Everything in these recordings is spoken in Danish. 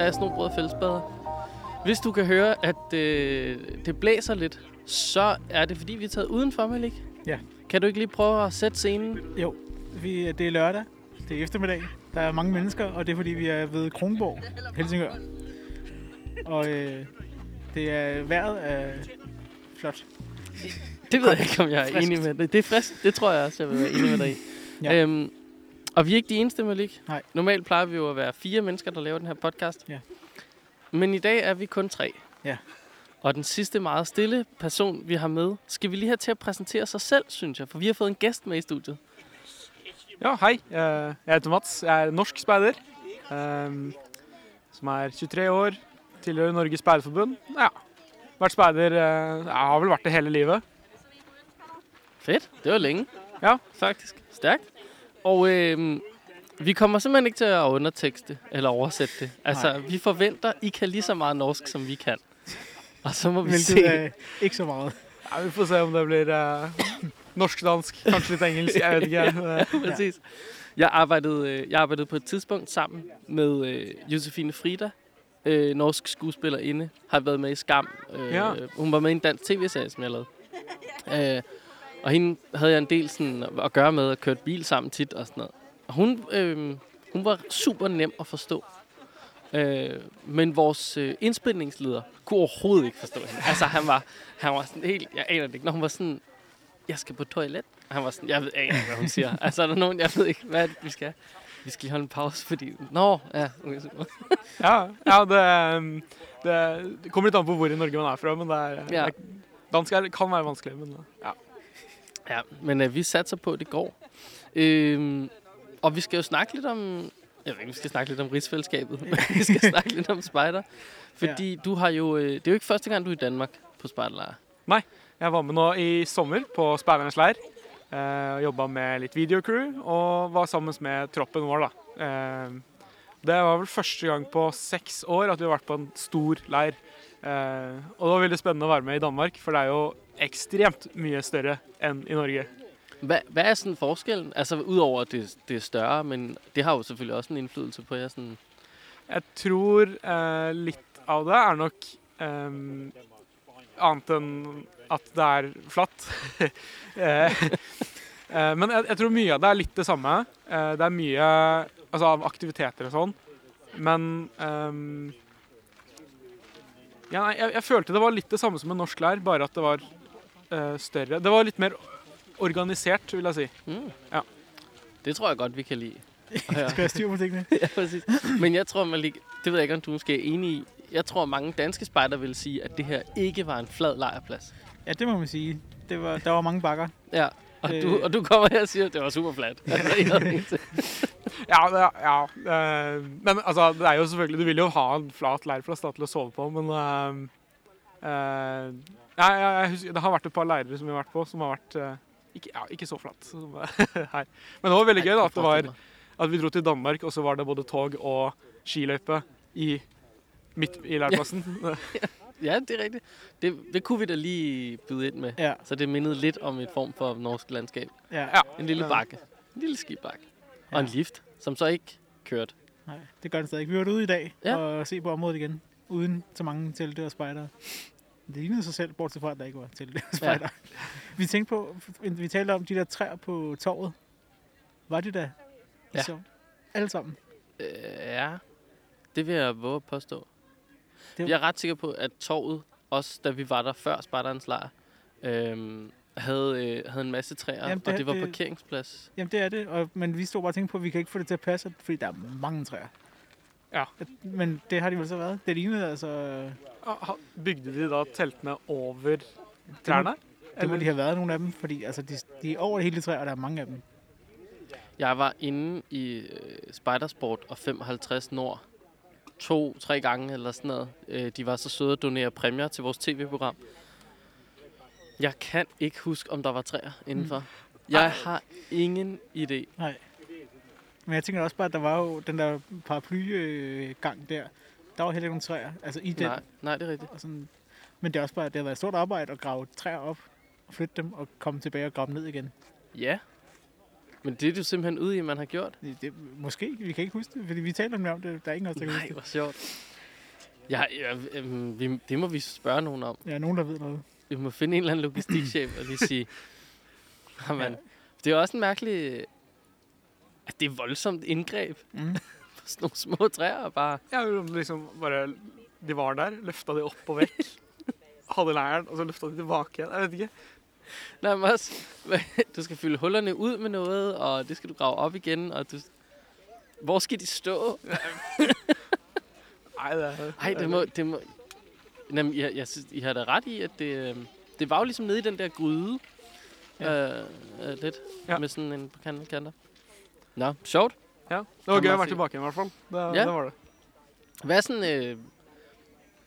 af Snobrød og Fællesbader. Hvis du kan høre, at øh, det blæser lidt, så er det fordi, vi er taget udenfor, Malik. Ja. Kan du ikke lige prøve at sætte scenen? Jo, vi, det er lørdag. Det er eftermiddag. Der er mange mennesker, og det er fordi, vi er ved Kronborg, Helsingør. Og øh, det er vejret er flot. Det ved jeg ikke, om jeg er enig med dig. Det er frisk. Det tror jeg også, jeg vil være enig med dig i. Ja. Øhm, og vi er ikke de eneste, Malik. Nej. Normalt plejer vi jo at være fire mennesker, der laver den her podcast. Ja. Men i dag er vi kun tre. Ja. Og den sidste meget stille person, vi har med, skal vi lige have til at præsentere sig selv, synes jeg. For vi har fået en gæst med i studiet. Ja. Eh, Jeg heter Mats. Jeg er norsk speider. ehm, Som er 23 år. Tilhører Norges Speiderforbund. Ja. Vært speider eh, Jeg har vel vært det hele livet. Fedt. Det var længe. Ja. Faktisk. Stærkt. Og øhm, vi kommer simpelthen ikke til at undertekste eller oversætte det. Altså, Nej. vi forventer, I kan lige så meget norsk, som vi kan. Og så må vi se. Hvilket er ikke så meget. Ja, vi får se om det blir eh, norsk-dansk, kanskje litt engelsk. Jeg vet ikke. Eh, Præcis. Jeg arbejdede, øh, jeg arbejdede på et tidspunkt sammen med øh, Josefine Frida, øh, norsk skuespillerinde, har været med i Skam. Øh, Ja. Hun var med i en dansk tv-serie, som jeg lavede. Øh, og hende havde jeg en del sådan, at gøre med at køre bil sammen tit og sådan noget. Og hun, øh, hun var super nem at forstå. Øh, men vores øh, indspilningsleder kunne overhovedet ikke forstå hende. Altså, han var, han var sådan helt... Jeg aner det ikke. Når hun var sådan... Jeg skal på toilet. Og han var sådan... Jeg ved ikke, hvad hun siger. altså, er der nogen... Jeg ved ikke, hvad det, vi skal. Vi skal lige holde en pause, fordi... Nå, ja. okay. Ja, ja det, ehm, det, det kommer litt an på hvor i Norge man er fra, men det er, Ja. dansk er, kan være vanskelig. Men ja. Ja, men øh, vi satser på, at det går. Øhm, og vi skal jo snakke lidt om... Jeg ved ikke, vi skal snakke lidt om rigsfællesskabet. men vi skal snakke lidt om spejder. Fordi du har jo... Øh, det er jo ikke første gang, du er i Danmark på spejderlejr. Jeg var med nå i sommer på Speidernes leir. Eh, Jobba med litt videocrew og var sammen med troppen vår. da. Eh, det var vel første gang på seks år at vi har vært på en stor leir. Eh, og det var veldig spennende å være med i Danmark, for det er jo ekstremt mye større enn i Norge. Hvad, hvad er sådan forskellen? Altså, udover at det, det er større, men det har jo selvfølgelig også en indflydelse på jer. Sådan, Jeg tror eh, litt av det er nok eh, annet enn at det er flatt. eh, eh, men jeg, jeg tror mye av det er litt det samme. Eh, det er mye altså, av aktiviteter og sånn. Men ehm, ja, nei, jeg, jeg følte det var litt det samme som en norsk leir, bare at det var eh, større. Det var litt mer organisert, vil jeg si. mm. Ja. Det tror jeg godt, vi kan lide. høre. Skal jeg styre på tingene? ja, præcis. Men jeg tror, Malik, det ved jeg ikke, om du måske er enig i. Jeg tror, mange danske spejder vil sige, at det her ikke var en flad lejrplads. Ja, det må man sige. Det var, der var mange bakker. Ja, og, Øh. du, og du kommer her og siger, at det var super fladt. Altså. Ja, det, ja eh, men altså, det er jo selvfølgelig Du vil jo ha en flat leirplass da, til å sove på, men eh, eh, ja, jeg, jeg husker, Det har vært et par leirer som vi har vært på, som har vært eh, ikke, ja, ikke så flatt som her. Men det var veldig gøy da, at, det var, at vi dro til Danmark, og så var det både tog og skiløype i, midt i leirplassen. Ja, det er rigtigt. Det, det kunne vi da lige byde ind med. Ja, Så det mindede lidt om et form for norsk landskab. ja. Ja. En lille Ja. bakke. En lille skibakke. Og Ja. en lift, som så ikke kørte. Nej, det gør den stadig. Vi var ude i dag Ja. og se på området igen. Uden så mange telte og spejdere. Det lignede sig selv, bortset fra, at der ikke var telte og spejdere. Vi tænkte på, vi talte om de der træer på torvet. Var de der? Ja. Så, alle sammen. Øh, ja, det vil jeg våge at påstå. Det- Jeg er ret sikker på, at torvet, også da vi var der før Spartans lejr, øhm, havde, øh, havde en masse træer, Jamen, det- og det var det- parkeringsplads. Jamen det er det, og, men vi stod bare og tænkte på, at vi kan ikke få det til at passe, fordi der er mange træer. Ja. Men det har de vel så været. Det lignede altså... Ah, Bygde de da teltene over trærne? Det må de have været, nogle af dem, fordi altså, de, de er over det hele træer, og der er mange af dem. Jeg var inde i øh, Spidersport og 55 Nord to-tre gange eller sådan noget. Øh, de var så søde at donere præmier til vores tv-program. Jeg kan ikke huske, om der var træer indenfor. Jeg har ingen idé. Nej. Men jeg tænker også bare, at der var jo den der paraply-gang der. Der var heller ikke nogen træer. Altså i den. Nej, nej, det er rigtigt. Og sådan. Men det er også bare, det har været et stort arbejde at grave træer op og flytte dem og komme tilbage og grave dem ned igen. Ja. Men det er du simpelthen ude i, at man har gjort. Det, det, måske, vi kan ikke huske det, fordi vi taler nemlig om det. Der er ingen af os, der kan Nej, huske hvor sjovt. Ja, ja øhm, vi, det må vi spørge nogen om. det. Ja, nogen, der ved noget. Vi må finde en eller anden logistikchef og lige sige, jamen, Ja. det er også en mærkelig... At det er voldsomt indgreb Mm. på sådan nogle små træer. Bare. Ja, liksom bare De var der, løfta de opp og vekk. Hadde leiren, og så løfta de tilbake igjen. Jeg vet ikke. Nej, men også, du skal fylde hullerne ud med noget, og det skal du grave op igen, og du... Hvor skal de stå? Nei, det Nej, det må... Det må Jamen, jeg, jeg synes, I har da ret i, at det, øh, det var jo ligesom nede i den der gryde. Ja. Øh, øh, lidt. Ja. Med sådan en på kanten. kanter. Nå, sjovt. Ja, det var gøy man være igjen, i hvert fall. Det, Ja. det var det. Hvad er sådan øh,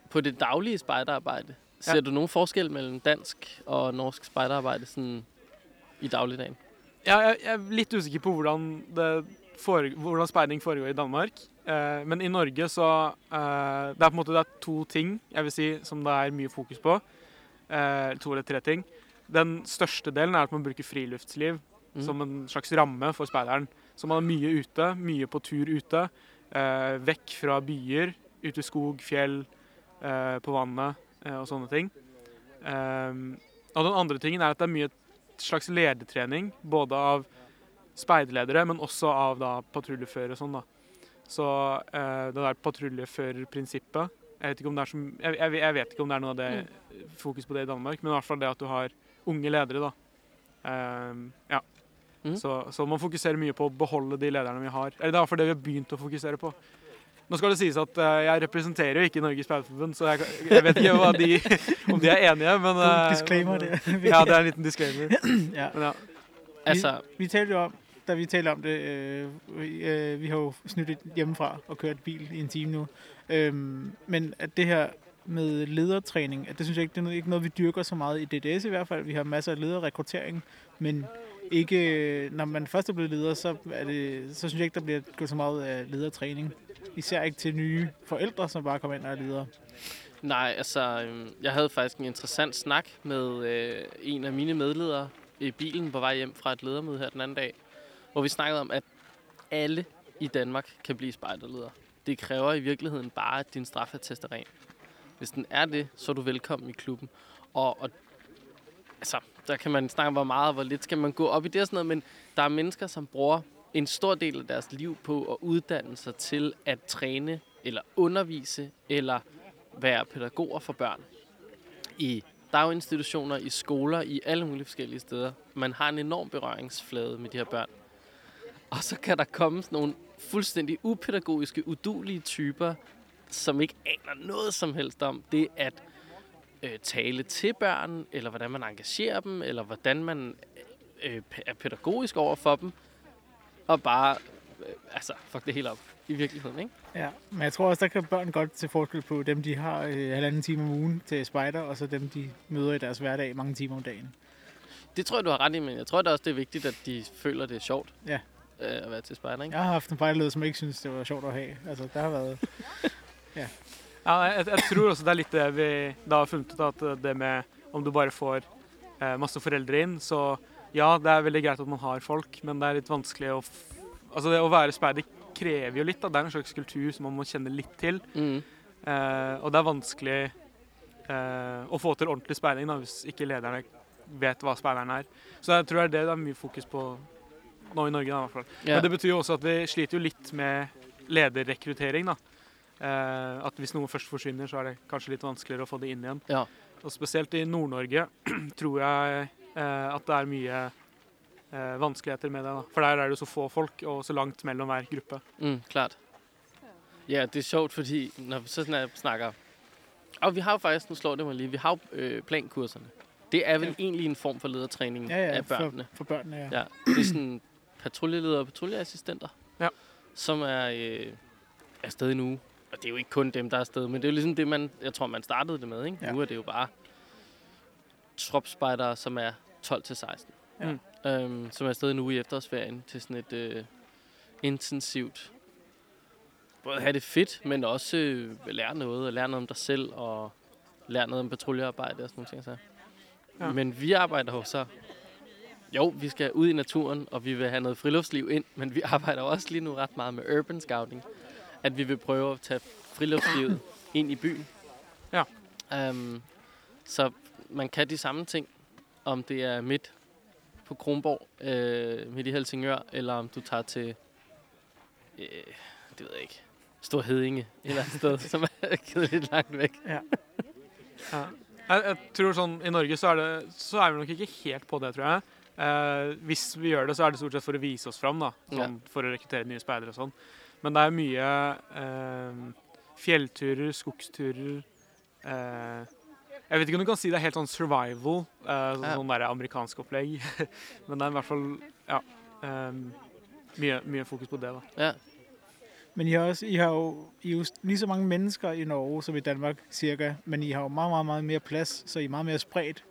på det daglige spejderarbejde? Ser Ja. du nogen forskel mellem dansk og norsk spejderarbejde sådan i dagligdagen? Ja, jeg, jeg er litt usikker på hvordan, det fore, hvordan speiding foregår i Danmark. Eh, men i Norge så eh, Det er på en måte det er to ting jeg vil si, som det er mye fokus på. Eh, to eller tre ting. Den største delen er at man bruker friluftsliv Mm. som en slags ramme for speideren. Så man er mye ute, mye på tur ute. Eh, vekk fra byer, ut i skog, fjell, eh, på vannet og sånne ting. Eh, og den andre tingen er at det er mye slags ledertrening, både av speiderledere, men også av da patruljeførere og sånn, da. Så eh, det der patruljeførerprinsippet jeg vet, som, jeg, jeg, jeg vet ikke om det er noe av det fokus på det i Danmark, men i hvert fall det at du har unge ledere, da. Eh, ja. Mhm. Så, så man fokuserer mye på å beholde de lederne vi har. Eller det er i hvert fall det vi har begynt å fokusere på. Nå skal det sies at eh, jeg representerer jo ikke Norges Speiderforbund, så jeg, jeg vet ikke hva de, om de er enige, men eh, disclaimer der. Ja, det er en liten disclaimer. ja. Men ja. Altså, Vi talte jo om, da vi talte om det, øh, vi, øh, vi har jo snyttet hjemmefra og kørt bil i en time nu, øhm, men at det her med ledertræning, at det synes jeg ikke, det er ikke noget, vi dyrker så meget i DDS i hvert fald. Vi har masser af lederrekruttering, men ikke, øh, når man først er blevet leder, så, er det, så synes jeg ikke, der bliver gået så meget af ledertræning. Især ikke til nye forældre, som bare kommer ind og er ledere. nej, altså, øhm, jeg havde faktisk en interessant snak med øh, en af mine medledere i bilen på vej hjem fra et ledermøde her den anden dag, hvor vi snakkede om, at alle i Danmark kan blive spejderleder. Det kræver i virkeligheden bare, at din straffetest er ren. Hvis den er det, så er du velkommen i klubben. Og, og altså, der kan man snakke om, hvor meget og hvor lidt skal man gå op i det og sådan noget, men der er mennesker, som bruger en stor del af deres liv på at uddanne sig til at træne eller undervise eller være pædagoger for børn. I daginstitutioner, i skoler, i alle mulige forskellige steder. Man har en enorm berøringsflade med de her børn. Og så kan der komme sådan nogle fuldstændig upædagogiske, udulige typer, som ikke aner noget som helst om det at øh, tale til børn, eller hvordan man engagerer dem, eller hvordan man øh, er pædagogisk over for dem, og bare, øh, altså, fuck det hele op i virkeligheden, ikke? Ja, men jeg tror også, der kan børn godt til forskel på dem, de har øh, halvanden time om ugen til spejder, og så dem, de møder i deres hverdag mange timer om dagen. Det tror jeg, du har ret i, men jeg tror da også, det er vigtigt, at de føler, det er sjovt Ja. øh, at være til spejder, ikke? Jeg har haft en fejlleder, som ikke synes, det var sjovt at have. Altså, der har været... Ja, jeg, jeg tror også det er litt det vi da har funnet ut, at det med om du bare får eh, masse foreldre inn, så ja, det er veldig greit at man har folk, men det er litt vanskelig å Altså, det å være speider krever jo litt, da. Det er en slags kultur som man må kjenne litt til. Mm. Eh, og det er vanskelig eh, å få til ordentlig speiding da, hvis ikke lederne vet hva speideren er. Så jeg tror det er det det er mye fokus på nå i Norge. Da, i hvert fall. Ja. Men det betyr jo også at vi sliter jo litt med lederrekruttering. da. Eh, at hvis noe først forsvinner, så er det kanskje litt vanskeligere å få det inn igjen. Ja. Og spesielt i Nord-Norge tror jeg at det er mye eh, vanskeligheter med det. da. For der er det jo så få folk, og så langt mellom hver gruppe. Mm, klart. Ja, det er sjovt, fordi når vi så snak- snakker... Og vi har jo faktisk, nu slår det mig lige, vi har jo øh, plankurserne. Det er vel Ja. egentlig en form for ledertræning Ja, ja, af børnene. For, for børnene, ja. Ja, det er sådan patruljeledere og patruljeassistenter, Ja. som er øh, afsted i en uge. Og det er jo ikke kun dem, der er afsted, men det er jo ligesom det, man, jeg tror, man startede det med. Ikke? Ja. Nu er det jo bare tropspejdere, som er 12-16. Ja. Øhm, som er afsted en uge i efterårsferien til sådan et øh, intensivt både have det fedt, men også øh, lære noget, og lære noget om dig selv, og lære noget om patruljearbejde og sådan nogle ting. Så. Ja. Men vi arbejder jo så Jo, vi skal ud i naturen, og vi vil have noget friluftsliv ind, men vi arbejder også lige nu ret meget med urban scouting. At vi vil prøve at tage friluftslivet ind i byen. Ja. Um, så man kan de samme ting, om det er midt på Kronborg, øh, midt i Helsingør, eller om du tager til, øh, det ved jeg ikke, Stor Hedinge, et eller andet sted, som er kedeligt langt væk. Ja. Jeg, jeg tror sånn, I Norge så er, det, så er vi nok ikke helt på det, tror jeg. Eh, hvis vi gjør det, så er det stort sett for å vise oss fram. da, sånn, For å rekruttere nye speidere og sånn. Men det er mye eh, fjellturer, skogsturer eh, Jeg vet ikke om du kan si det er helt sånn survival, eh, sånn, Ja. sånn der amerikansk opplegg. Men det er i hvert fall ja, eh, mye, mye fokus på det. da. Ja, Men I har, også, I har jo I jo lige så mange mennesker i Norge som i Danmark, cirka. Men I har jo meget, meget, meget mere plads, så I er meget mere spredt.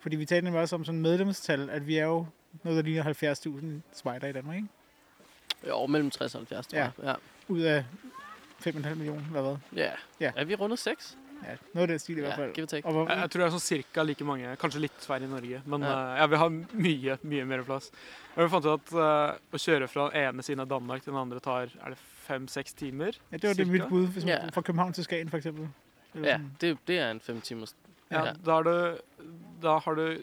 Fordi vi talte nemlig også om sådan medlemstal, at vi er jo noget, der ligner 70.000 spejder i Danmark, ikke? jo, mellem 60 og 70, tror Ja. jeg. Ja. Ud af 5,5 millioner, eller hvad? Ja. Ja. Er vi rundet 6? Ja, noget af den stil i hvert Ja, fald. or take. Og hvor, Jeg, jeg tror det er sånn cirka like mange, kanskje litt færre i Norge. Men Ja. ja. ja, vi har mye mye mer plass. Og vi fant ut at eh, å kjøre fra ene siden av Danmark til den andre tar er det fem-seks timer. ja, det var det cirka. mit bud, hvis man Ja. fra København til Skagen. Eller Ja, det, det er en 5 timers. Ja, Ja. Da, er du, da har du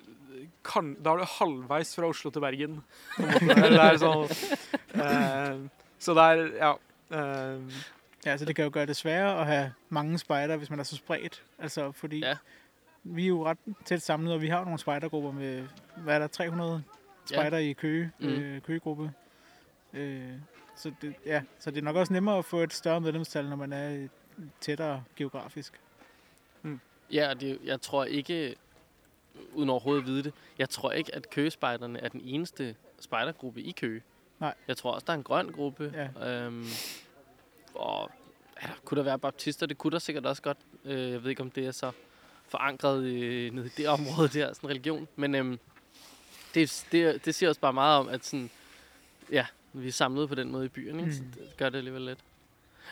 kan, Da er du halvveis fra Oslo til Bergen. Det er sånn eh, Så det er Ja. eh, Ja, altså det kan jo gøre det sværere at have mange spejder, hvis man er så spredt. Altså, fordi Ja. vi er jo ret tæt samlet, og vi har nogle spejdergrupper med, hvad er der, 300 spejder i Køge, Mm. øh, Køgegruppe. Øh, så, det, ja, så det er nok også nemmere at få et større medlemstal, når man er tættere geografisk. Ja, og det, jeg tror ikke, uden overhovedet at vide det, jeg tror ikke, at Køgespejderne er den eneste spejdergruppe i Køge. Nej. Jeg tror også, der er en grøn gruppe. Ja. Øhm, og ja, kunne der være baptister? Det kunne der sikkert også godt. Øh, jeg ved ikke, om det er så forankret øh, nede i det område der, sådan religion. Men øhm, det, det, det siger også bare meget om, at sådan, ja, vi er samlet på den måde i byen, ikke? Så Mm. det gør det alligevel lidt.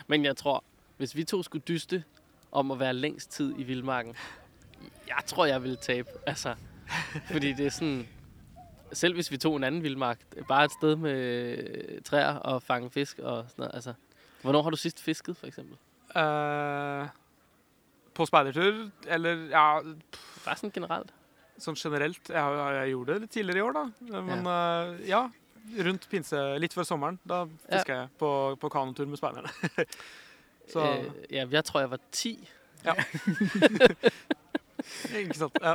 Men jeg tror, hvis vi to skulle dyste om at være længst tid i vildmarken, jeg tror, jeg ville tabe. Altså, fordi det er sådan... Selv hvis vi tog en anden vildmark, bare et sted med træer og fange fisk og sådan noget. Altså, hvornår har du sidst fisket, for eksempel? eh, på speidertur, eller ja Bare sådan generelt. Sånn generelt. Jeg, har- jeg gjorde det litt tidligere i år, da. Men eh, ja. Rundt pinse, litt før sommeren. Da fiska jeg på, på kanotur med speiderne. Så Øh, ja, jeg tror, jeg var 10. Ikke sant. Ja.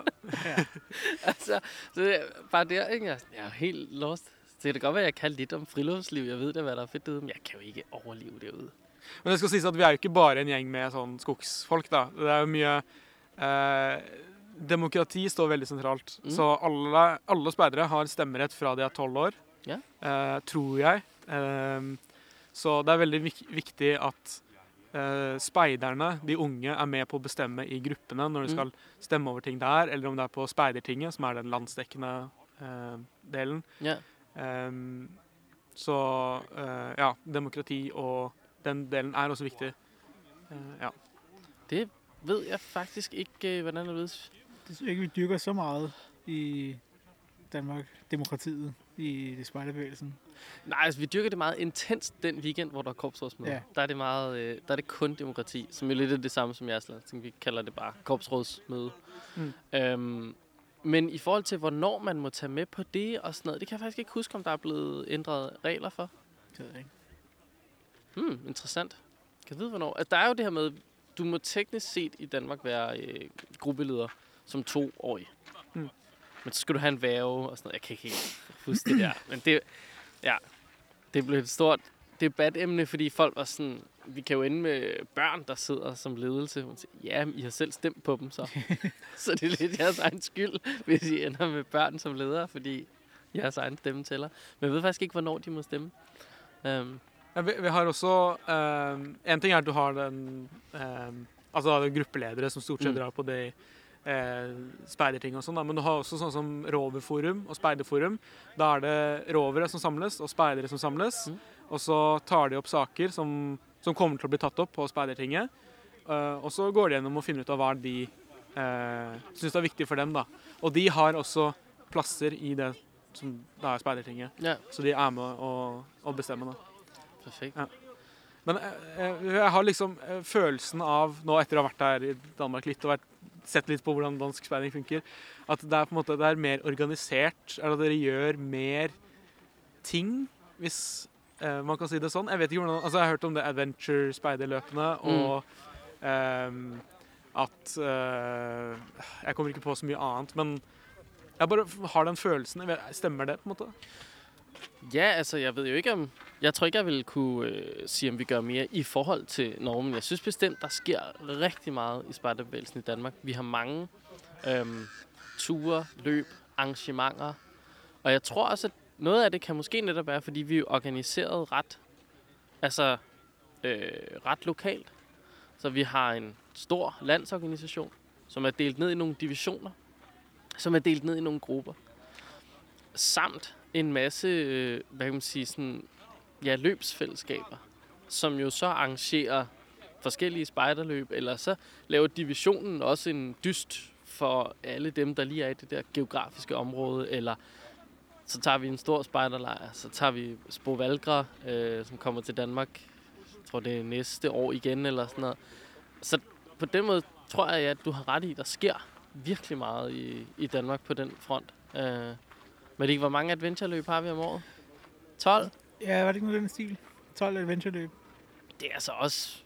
altså, så det bare der, ikke? Jeg, jeg er helt lost. Så det kan godt være, at jeg kan lidt om friluftsliv. Jeg ved da, hvad der er fedt derude, men jeg kan jo ikke overleve derude. Men det skal sies at vi er jo ikke bare en gjeng med sånn skogsfolk, da. Det er jo mye eh, Demokrati står veldig sentralt. Mm. Så alle, alle speidere har stemmerett fra de er tolv år. Ja. Eh, tror jeg. Eh, så det er veldig vik viktig at eh, speiderne, de unge, er med på å bestemme i gruppene når de Mm. skal stemme over ting der, eller om det er på Speidertinget, som er den landsdekkende eh, delen. Ja. Ehm, så eh, ja, demokrati og den delen er også viktig. Eh, ja. Det ved jeg faktisk ikke, øh, hvordan det ved. Det synes ikke, vi dyrker så meget i Danmark, demokratiet, i det spejderbevægelsen. Nej, altså vi dyrker det meget intenst den weekend, hvor der er korpsrådsmøde. Ja. Der er det meget, øh, der er det kun demokrati, som jo lidt er det samme som jeres landsting. Vi kalder det bare korpsrådsmøde. Mm. Øhm, men i forhold til, hvornår man må tage med på det og sådan noget, det kan jeg faktisk ikke huske, om der er blevet ændret regler for. Det ved jeg ikke. Hmm, interessant. Kan vide, hvornår? Altså, der er jo det her med, du må teknisk set i Danmark være øh, gruppeleder som toårig. Mm. Men så skal du have en værge og sådan noget. Jeg kan ikke helt huske det der. Men det, ja, det blev et stort debatemne, fordi folk var sådan, vi kan jo ende med børn, der sidder som ledelse. Man siger, ja, I har selv stemt på dem, så. så det er lidt jeres egen skyld, hvis I ender med børn som ledere, fordi jeres egen stemme tæller. Men jeg ved faktisk ikke, hvornår de må stemme. Um, Ja, vi, vi har også ehm, En ting er at du har den ehm, Altså det er gruppeledere som stort sett Mm. drar på de eh, speiderting og sånn, men du har også sånn som Roverforum og Speiderforum. Da er det rovere som samles, og speidere som samles. Mm. Og så tar de opp saker som, som kommer til å bli tatt opp på Speidertinget. Eh, og så går de gjennom og finner ut av hva de uh, syns er viktig for dem. da. Og de har også plasser i det som da er Speidertinget. Ja, Så de er med å, å bestemme, da. perfekt. Men eh, eh, jeg har liksom eh, følelsen av, nå etter å ha vært her i Danmark litt og vært, sett litt på hvordan dansk speiding funker, at det er på en måte det er mer organisert, eller at dere gjør mer ting, hvis eh, man kan si det sånn. Jeg vet ikke hvordan, altså jeg har hørt om det adventure-speiderløpene, og ehm, at eh, Jeg kommer ikke på så mye annet, men jeg bare har den følelsen. Jeg vet, stemmer det, på en måte? Ja, altså, jeg ved jo ikke om... Jeg tror ikke, jeg ville kunne øh, sige, om vi gør mere i forhold til Norge, men jeg synes bestemt, der sker rigtig meget i spejderbevægelsen i Danmark. Vi har mange øhm, ture, løb, arrangementer, og jeg tror også, at noget af det kan måske netop være, fordi vi er organiseret ret, altså, øh, ret lokalt. Så vi har en stor landsorganisation, som er delt ned i nogle divisioner, som er delt ned i nogle grupper. Samt en masse, øh, hvad kan man sige, sådan, ja, løbsfællesskaber, som jo så arrangerer forskellige spejderløb, eller så laver divisionen også en dyst for alle dem, der lige er i det der geografiske område, eller så tager vi en stor spejderlejr, så tager vi Spo Valgra, øh, som kommer til Danmark, jeg tror det er næste år igen, eller sådan noget. Så på den måde tror jeg, at du har ret i, der sker virkelig meget i, i Danmark på den front. Øh, men det ikke, hvor mange adventureløb har vi om året? 12? Ja, var det ikke noget den stil? 12 adventureløb. Det er altså også...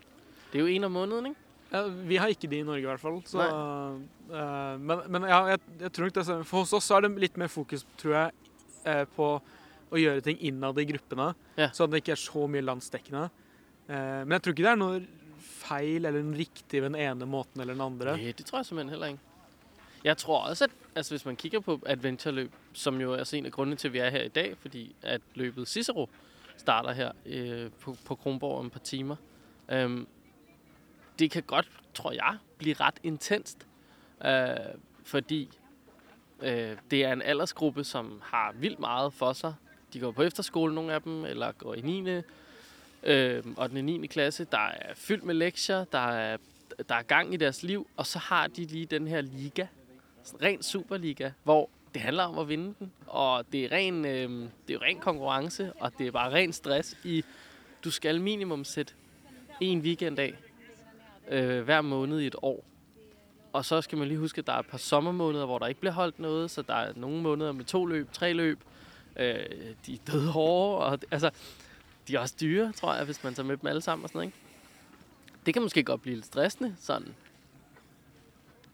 Det er jo en om måneden, ikke? Ja, vi har ikke de i Norge i hvert fall. Så, eh, men men ja, jeg, jeg tror nok det. For hos oss så er det litt mer fokus, tror jeg, eh, på å gjøre ting innad i gruppene. Ja. Så det ikke er så mye landsdekkende. Eh, men jeg tror ikke det er noe feil eller noe riktig ved den ene måten eller den andre. Nej, det tror jeg simpelthen heller ikke. Jeg tror også, at altså, hvis man kigger på adventureløb, som jo er altså en af grundene til, at vi er her i dag, fordi at løbet Cicero starter her øh, på, på Kronborg om et par timer. Øhm, det kan godt, tror jeg, blive ret intenst, øh, fordi øh, det er en aldersgruppe, som har vildt meget for sig. De går på efterskole, nogle af dem, eller går i 9. Øh, og den 9. klasse, der er fyldt med lektier, der er, der er gang i deres liv, og så har de lige den her liga, sådan ren superliga, hvor det handler om at vinde den, og det er ren, øh, det er jo ren konkurrence, og det er bare ren stress i, du skal minimum sætte en weekend af øh, hver måned i et år. Og så skal man lige huske, at der er et par sommermåneder, hvor der ikke bliver holdt noget, så der er nogle måneder med to løb, tre løb. Øh, de er døde hårde, og altså, de er også dyre, tror jeg, hvis man tager med dem alle sammen og sådan noget, ikke? Det kan måske godt blive lidt stressende, sådan.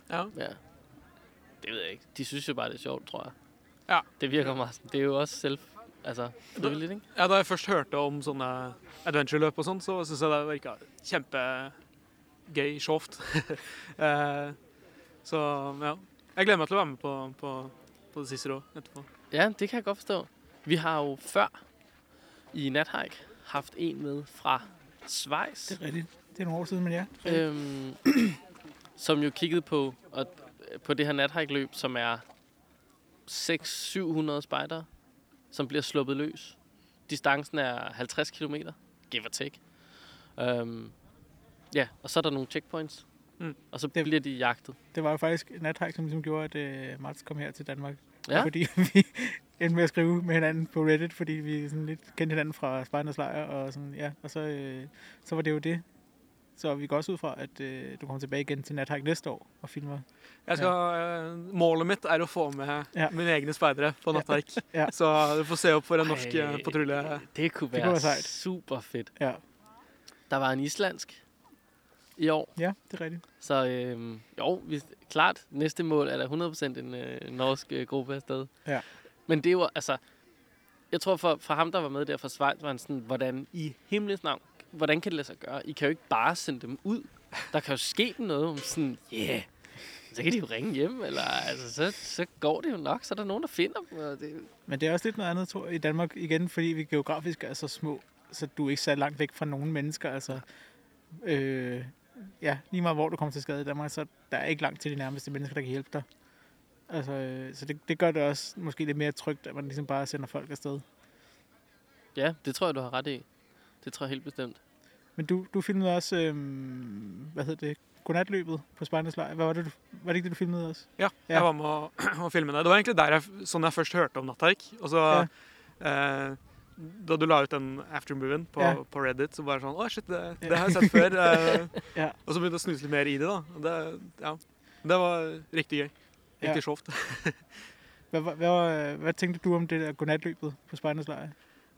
Ja. Ja. Det ved jeg ikke. De synes jo bare, det er sjovt, tror jeg. Ja. Det virker meget sådan. Det er jo også selv, altså, frivilligt, ikke? Ja, da jeg først hørte om sånne adventureløp og sånn, så syns jeg det virka kjempegøy, sjovt. eh, så ja. Jeg gleder meg til å være med på, på, på Cicero etterpå. Ja, det kan jeg godt forstå. Vi har jo før i Nathike haft en med fra Schweiz. Det er rigtigt. Det er nogle år siden, men ja. øhm, som jo kiggede på, og, på det her nathike-løb, som er 600-700 spejdere, som bliver sluppet løs. Distancen er 50 km, give or take. Øhm, ja, og så er der nogle checkpoints, Mm. og så Det- bliver de jagtet. Det var jo faktisk Nathike, som ligesom gjorde, at uh, Mats kom her til Danmark. Ja, Fordi vi endte med at skrive med hinanden på Reddit, fordi vi sådan lidt kendte hinanden fra Spejdernes Lejr. Og, sådan, ja, og så, øh, så var det jo det. Så vi går også ud fra, at øh, du kommer tilbage igen til Nathike næste år og filmer. Jeg skal, eh, målet mitt er å få med Ja. mine egne speidere på Nattverk. Ja. Så du får se opp for en norsk patrulje. det kunne kunne være være sejt. super fedt. Ja, Der var en islandsk i år, ja det er rigtigt. så øhm, jo, vi, klart, næste mål er der 100% en øh, norsk øh, gruppe afsted. Ja. Men det var, altså, jeg tror for, for ham, der var med der fra Schweiz, var han sådan, hvordan i himlens navn, hvordan kan det lade sig gøre? I kan jo ikke bare sende dem ud. Der kan jo ske noget om sådan, yeah, så kan de jo ringe hjem, eller altså, så, så går det jo nok, så er der nogen, der finder dem. Og det, Men det er også lidt noget andet, tror jeg, i Danmark igen, fordi vi geografisk er så små, så du er ikke så langt væk fra nogen mennesker. Altså, øh, ja, lige meget hvor du kommer til skade i Danmark, så der er ikke langt til de nærmeste mennesker, der kan hjælpe dig. Altså, øh, så det, det gør det også måske lidt mere trygt, at man ligesom bare sender folk afsted. ja, det tror jeg, du har ret i. Det tror jeg helt bestemt. Men du, du filmede også, øh, hvad hedder det, godnatløbet på Spejdernes Lejr. Hvad var det, du, var det ikke det, du filmede også? Ja, Ja. jeg var med å, å filme det. Det var egentlig der jeg, sånn jeg først hørte om Nattverk. Og så eh, Da du la ut den aftermovien på, Ja. på Reddit, så bare sånn Å, shit, det, det har jeg sett før. Ja. Og så begynte jeg å snuse litt mer i det, da. Det, ja, det var riktig gøy. Riktig Ja. sjovt. Hvad tænkte du om det der godnatløbet på Spejdernes Lejr?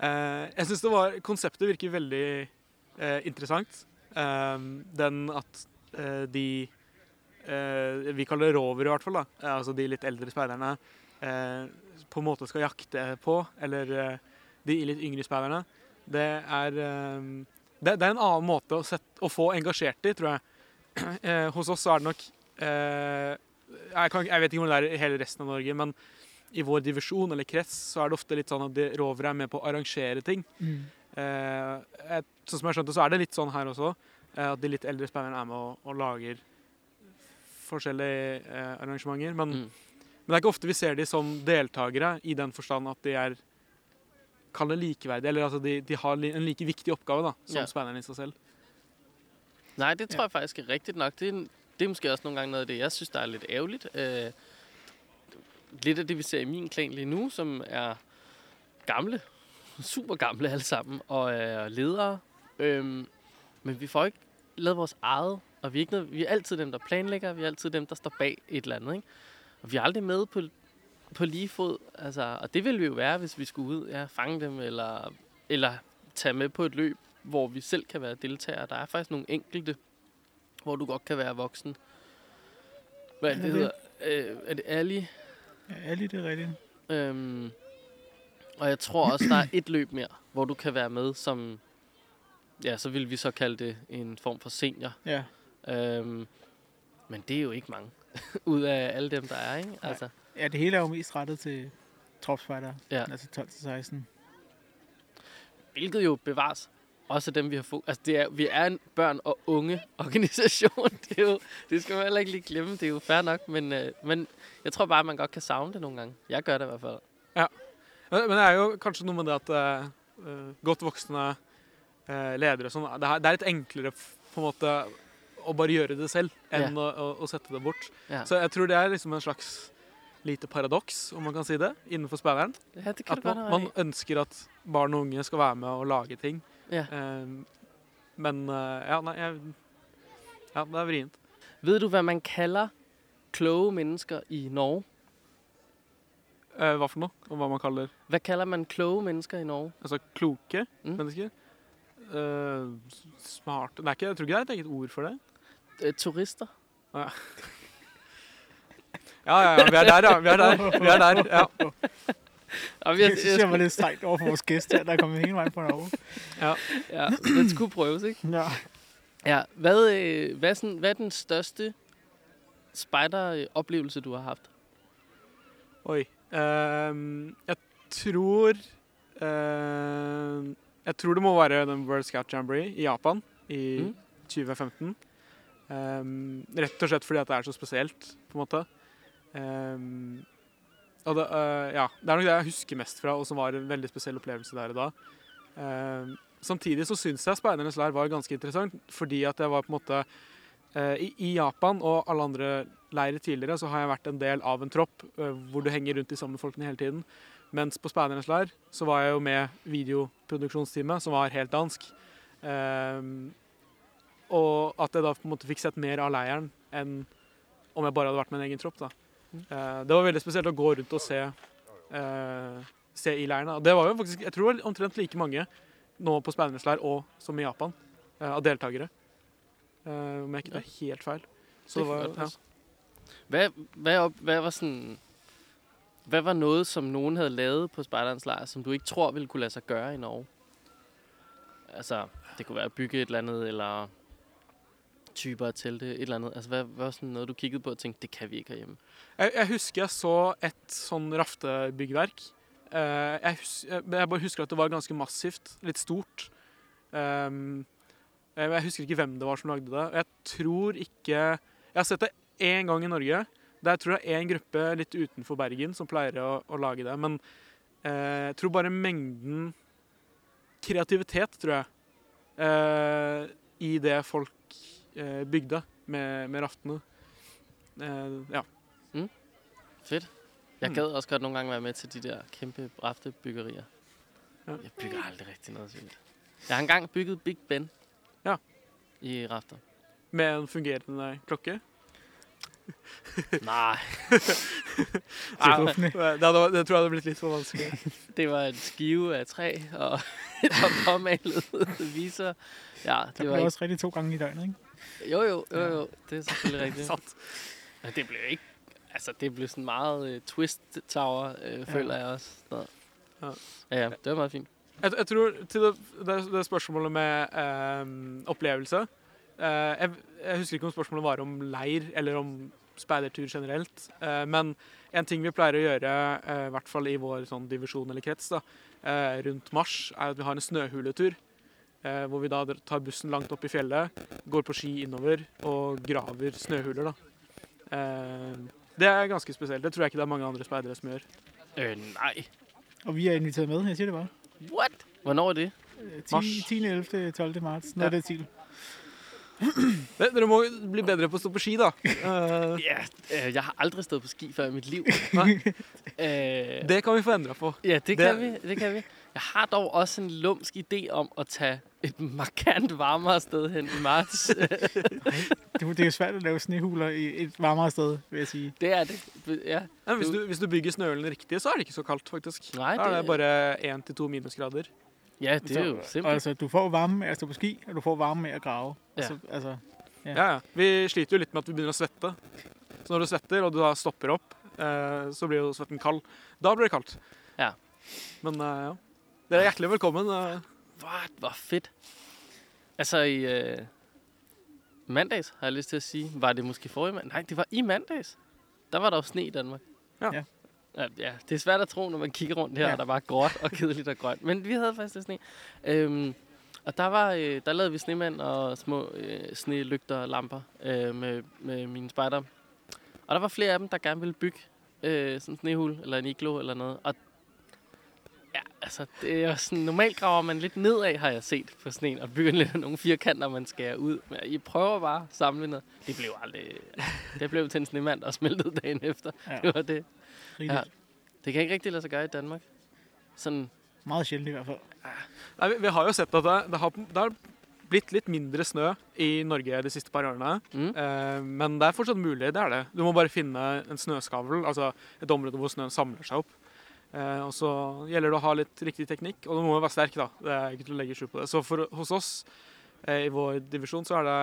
Eh, jeg syns det var Konseptet virker veldig eh, interessant. Eh, den at eh, de Vi kaller det rovere, i hvert fall. da. Altså de litt eldre speiderne. På en måte skal jakte på. Eller de litt yngre speiderne. Det er eh, det, det er en annen måte å, sette, å få engasjert i, tror jeg. Eh, hos oss så er det nok eh, jeg, kan, jeg vet ikke om det er i hele resten av Norge, men i vår divisjon eller krets så er det ofte litt sånn at de rovere er med på å arrangere ting. Mm. Eh, jeg, sånn som jeg skjønte, så er det litt sånn her også. Eh, at de litt eldre spillerne er med og, og lager forskjellige eh, arrangementer. Men, Mm. men det er ikke ofte vi ser de som deltakere i den forstand at de er Kall det likeverdige, eller altså de, de har en like viktig oppgave da, som Ja. speiderne i seg selv. Nej, det tror Ja. jeg faktisk er rigtigt nok. Det er, det er måske også nogle gange noget af det, jeg synes, der er lidt ærgerligt. Øh, lidt af det, vi ser i min klan lige nu, som er gamle, super gamle alle sammen, og er ledere. Øhm, men vi får ikke lavet vores eget, og vi er, ikke noget, vi er altid dem, der planlægger, vi er altid dem, der står bag et eller andet. Ikke? Og vi er aldrig med på, på lige fod, altså, og det ville vi jo være, hvis vi skulle ud ja, fange dem, eller, eller tage med på et løb, hvor vi selv kan være deltagere. Der er faktisk nogle enkelte, hvor du godt kan være voksen. Hvad er det, det hedder? Øh, er det Ali? Ja, Ali, det er rigtigt. Øhm, og jeg tror også, der er et løb mere, hvor du kan være med som... Ja, så vil vi så kalde det en form for senior. Ja. Øhm, men det er jo ikke mange. Ud af alle dem, der er, ikke? Nej. Ja, det hele er jo mest rettet til tropspejder. Ja. Altså 12-16. hvilket jo bevares også dem, vi har fået. Altså, det er, vi er en børn- og unge organisation. Det, er jo, det skal man heller ikke lige glemme. Det er jo fair nok, men, øh, men jeg tror bare, man godt kan savne det nogle gange. Jeg gør det i hvert fald. Men, men det er jo kanskje noe med det at eh, eh, godt voksne eh, ledere og sånn, det, er- det er litt enklere på en måte å bare gjøre det selv enn å, å, å sette det bort. Ja. Så jeg tror det er liksom en slags lite paradoks, om man kan si det, innenfor kan At man, man ønsker at barn og unge skal være med og lage ting. Ja. Eh, men eh, ja, nei, jeg, ja, det er vrient. Ved du, hvad man kalder kloge mennesker i Norge? Eh, hva for noe? Og hva man kaller Hvad kalder man kloge mennesker i Norge? altså kloke Mm. mennesker? Eh, smarte det ikke, Jeg tror ikke det er et eget ord for det. Turister? Ja, ja, ja, vi er der, ja. Vi er der. Vi er der, ja. Og vi Jeg har, synes, jeg var lidt strengt over for vores gæst her, der er kommet hele vejen fra Norge. ja, det skulle prøves, ikke? Ja. Ja, hvad, øh, hvad, er sådan, hvad er den største spejderoplevelse, du har haft? Oi. Ehm, jeg tror ehm, Jeg tror det må være den World Scout Jamboree i Japan i Mm. 2015. Ehm, rett og slett fordi at det er så spesielt, på en måte. Ehm, og det, eh, ja, det er nok det jeg husker mest fra, og som var en veldig spesiell opplevelse der og da. Ehm, samtidig så syns jeg Speidernes leir var ganske interessant, fordi at jeg var på en måte uh, i, I Japan og alle andre leirer tidligere så har jeg vært en del av en tropp uh, hvor du henger rundt de samme folkene hele tiden. Mens på Speidernes leir så var jeg jo med videoproduksjonsteamet, som var helt dansk. Ehm, og at jeg da på en måte fikk sett mer av leiren enn om jeg bare hadde vært med en egen tropp. da. Eh, det var veldig spesielt å gå rundt og se, eh, se i leiren. Det var jo faktisk, jeg tror omtrent like mange nå på Speidernes leir og som i Japan, eh, av deltakere. Om jeg ikke tar helt feil. Så det var, ja. Hvad, hvad, hvad var sådan... Hvad var noget, som nogen havde lavet på Spejderens lejr, som du ikke tror ville kunne lade sig gøre i Norge? Altså, det kunne være at bygge et eller andet, eller typer af telte, et eller andet. Altså, hvad, hvad var sådan noget, du kiggede på og tænkte, det kan vi ikke herhjemme? Jeg, jeg husker jeg så et sådan raftebyggverk. Eh, jeg, hus, eh, jeg, jeg bare husker at det var ganske massivt, lidt stort. Um, jeg husker ikke hvem det var som lagde det. Jeg tror ikke Jeg har sett det én gang i Norge. Der tror jeg er en gruppe litt utenfor Bergen som pleier å, å lage det. Men eh, jeg tror bare mengden kreativitet, tror jeg, eh, i det folk eh, bygde, med, med raftene. Eh, ja. Fedt. Jeg Mm. gad også godt nogle gange være med til de der kæmpe raftebyggerier. Ja. Jeg bygger aldrig rigtig noget sygt. Jeg har engang bygget Big Ben. Ja. I rafter. Med en fungerende klokke. Nej, Nei, skuffende. det, hadde, det tror jeg hadde blitt litt for vanskelig. det var en skive af træ og et påmalet viser. Ja, Der det blev var ikke... også rigtig to gange i døgnet, ikke? Jo, jo, jo, jo. Det er selvfølgelig rigtigt. Sant. Men det blev ikke... Altså, det blev sådan meget uh, twist tower, uh, føler jeg også. Så. Ja. Ja, ja, det var meget fint. Jeg, jeg tror til det, det, det spørsmålet med eh, opplevelse eh, jeg, jeg husker ikke om spørsmålet var om leir eller om speidertur generelt. Eh, men en ting vi pleier å gjøre, eh, i hvert fall i vår sånn divisjon eller krets, da, eh, rundt mars, er at vi har en snøhuletur. Eh, hvor vi da tar bussen langt opp i fjellet, går på ski innover og graver snøhuler. da. Eh, det er ganske spesielt. Det tror jeg ikke det er mange andre speidere som gjør. Øh, nej. Og vi er inviteret med, jeg siger det bare. What? Hvornår er det? Øh, 10, Mars. 10. 11. 12. marts, noget Ja. det til. Dere må bli bedre på å stå på ski, da. Eh, Ja, øh, jeg har aldrig stået på ski før i mit liv. Øh, det kan vi få ændra på. ja, det, det- kan vi. Det kan vi. Jeg har dog også en lumsk idé om at tage et markant varmere sted hen i marts. Det, det er jo svært at lave snehuler i et varmere sted, vil jeg sige. det er det. Ja. Ja, hvis, du, hvis du bygger snøhulen riktig, så er det ikke så kaldt, faktisk. Nej, Da er det det- bare 1-2 minusgrader. ja, det er jo simpelt. altså, du får varme med at stå på ski, og du får varme med at grave. Ja. Altså, altså, Ja. Ja, ja. Vi sliter jo litt med at vi begynner å svette. Så når du svetter, og du da stopper opp, eh, så blir jo svetten kald. Da blir det kaldt. Ja. Men eh, ja. Dere er hjertelig velkommen. What? Hvor fedt. Altså i øh, mandags, har jeg lyst til at sige. Var det måske forrige mandag? Nej, det var i mandags. Der var der jo sne i Danmark. Ja. Ja. Ja, det er svært at tro, når man kigger rundt her, ja. Og der var gråt og kedeligt og grønt. Men vi havde faktisk lidt sne. Øhm, og der, var, øh, der lavede vi snemand og små øh, snelygter og lamper øh, med, med mine spejder. Og der var flere af dem, der gerne ville bygge øh, sådan en snehul eller en iglo eller noget. Og altså, det er jo sådan, normalt graver man lidt nedad, har jeg set på sneen, og bygger lidt nogle firkanter, man skærer ud. Men I prøver bare at samle noget. Det blev aldrig... Det blev til en snemand, og smeltede dagen efter. ja, Det var det. Ja. Det kan ikke rigtig lade sig gøre i Danmark. Sådan, Meget sjældent i hvert fald. Nei, vi, vi har jo sett at det, det, har, det har blitt litt mindre snø i Norge de siste par årene. mm, Eh, men det er fortsatt mulig. det er det. Du må bare finne en snøskavl, altså et område hvor snøen samler seg opp. Eh, og så gjelder det å ha litt riktig teknikk, og du må være sterk, da. Det er ikke til å legge skjul på det. Så for, hos oss eh, i vår divisjon så er det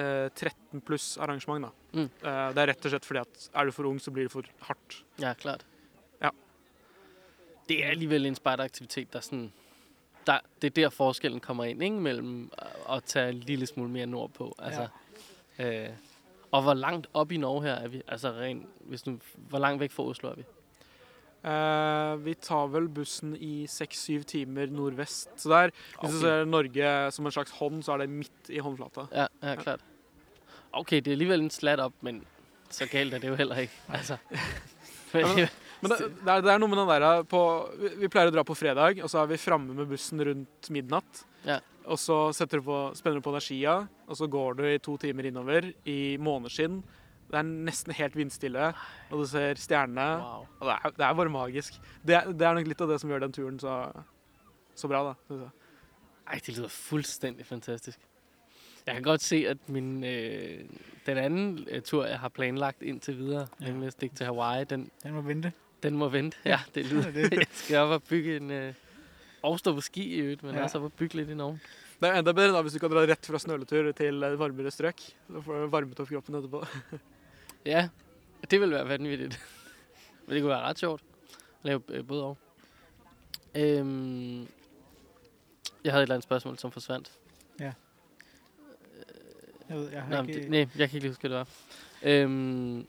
eh, 13 pluss arrangement, da. Mm. Eh, det er rett og slett fordi at er du for ung, så blir det for hardt. ja, klart. Ja. Det er alligevel en spejderaktivitet, der sådan... Der, det er der forskellen kommer ind, ikke? Mellem at- tage en lille smule mere nordpå. Altså, ja. øh, og hvor langt op i Norge her er vi? Altså rent, hvis du, hvor langt væk fra Oslo er vi? Eh, vi tar vel bussen i 6-7 timer nordvest. Så der, hvis du ser Norge som en slags hånd, så er det midt i håndflata. Ja, ja, klart. Okay, det er alligevel en slat op, men så galt er det jo heller ikke. Altså. Men, Ja, Men det, det, er, det er noe med den der på, vi, vi pleier å dra på fredag, og så er vi framme med bussen rundt midnatt. Ja. Og så du på, spenner du på deg skia, og så går du i to timer innover i måneskinn. Det er nesten helt vindstille, og du ser stjernene. wow. Og det er, det er bare magisk. Det, det er nok litt av det som gjør den turen så, så bra, da. Synes jeg. Ej, det lyder fuldstændig fantastisk. Jeg kan godt se, at min, øh, den anden øh, tur, jeg har planlagt indtil videre, ja. Nemlig at stikke til Hawaii, den, Den må vente. den må vente. Ja, det lyder. det det. jeg skal op og bygge en... Øh, og stå på ski i øvrigt, men ja. Ja. også op og bygge lidt i Norge. Det er enda bedre da hvis du kan dra rett fra snøletur til et varmere strøk. Da får du varmet opp kroppen etterpå. Ja, det ville være vanvittigt. men det kunne være ret sjovt. at Lave øh, både og. Øhm, jeg havde et eller andet spørgsmål, som forsvandt. Jeg ved, jeg har, Nej, men ikke, det, nej, jeg kan ikke lige huske, hvad det var. Øhm,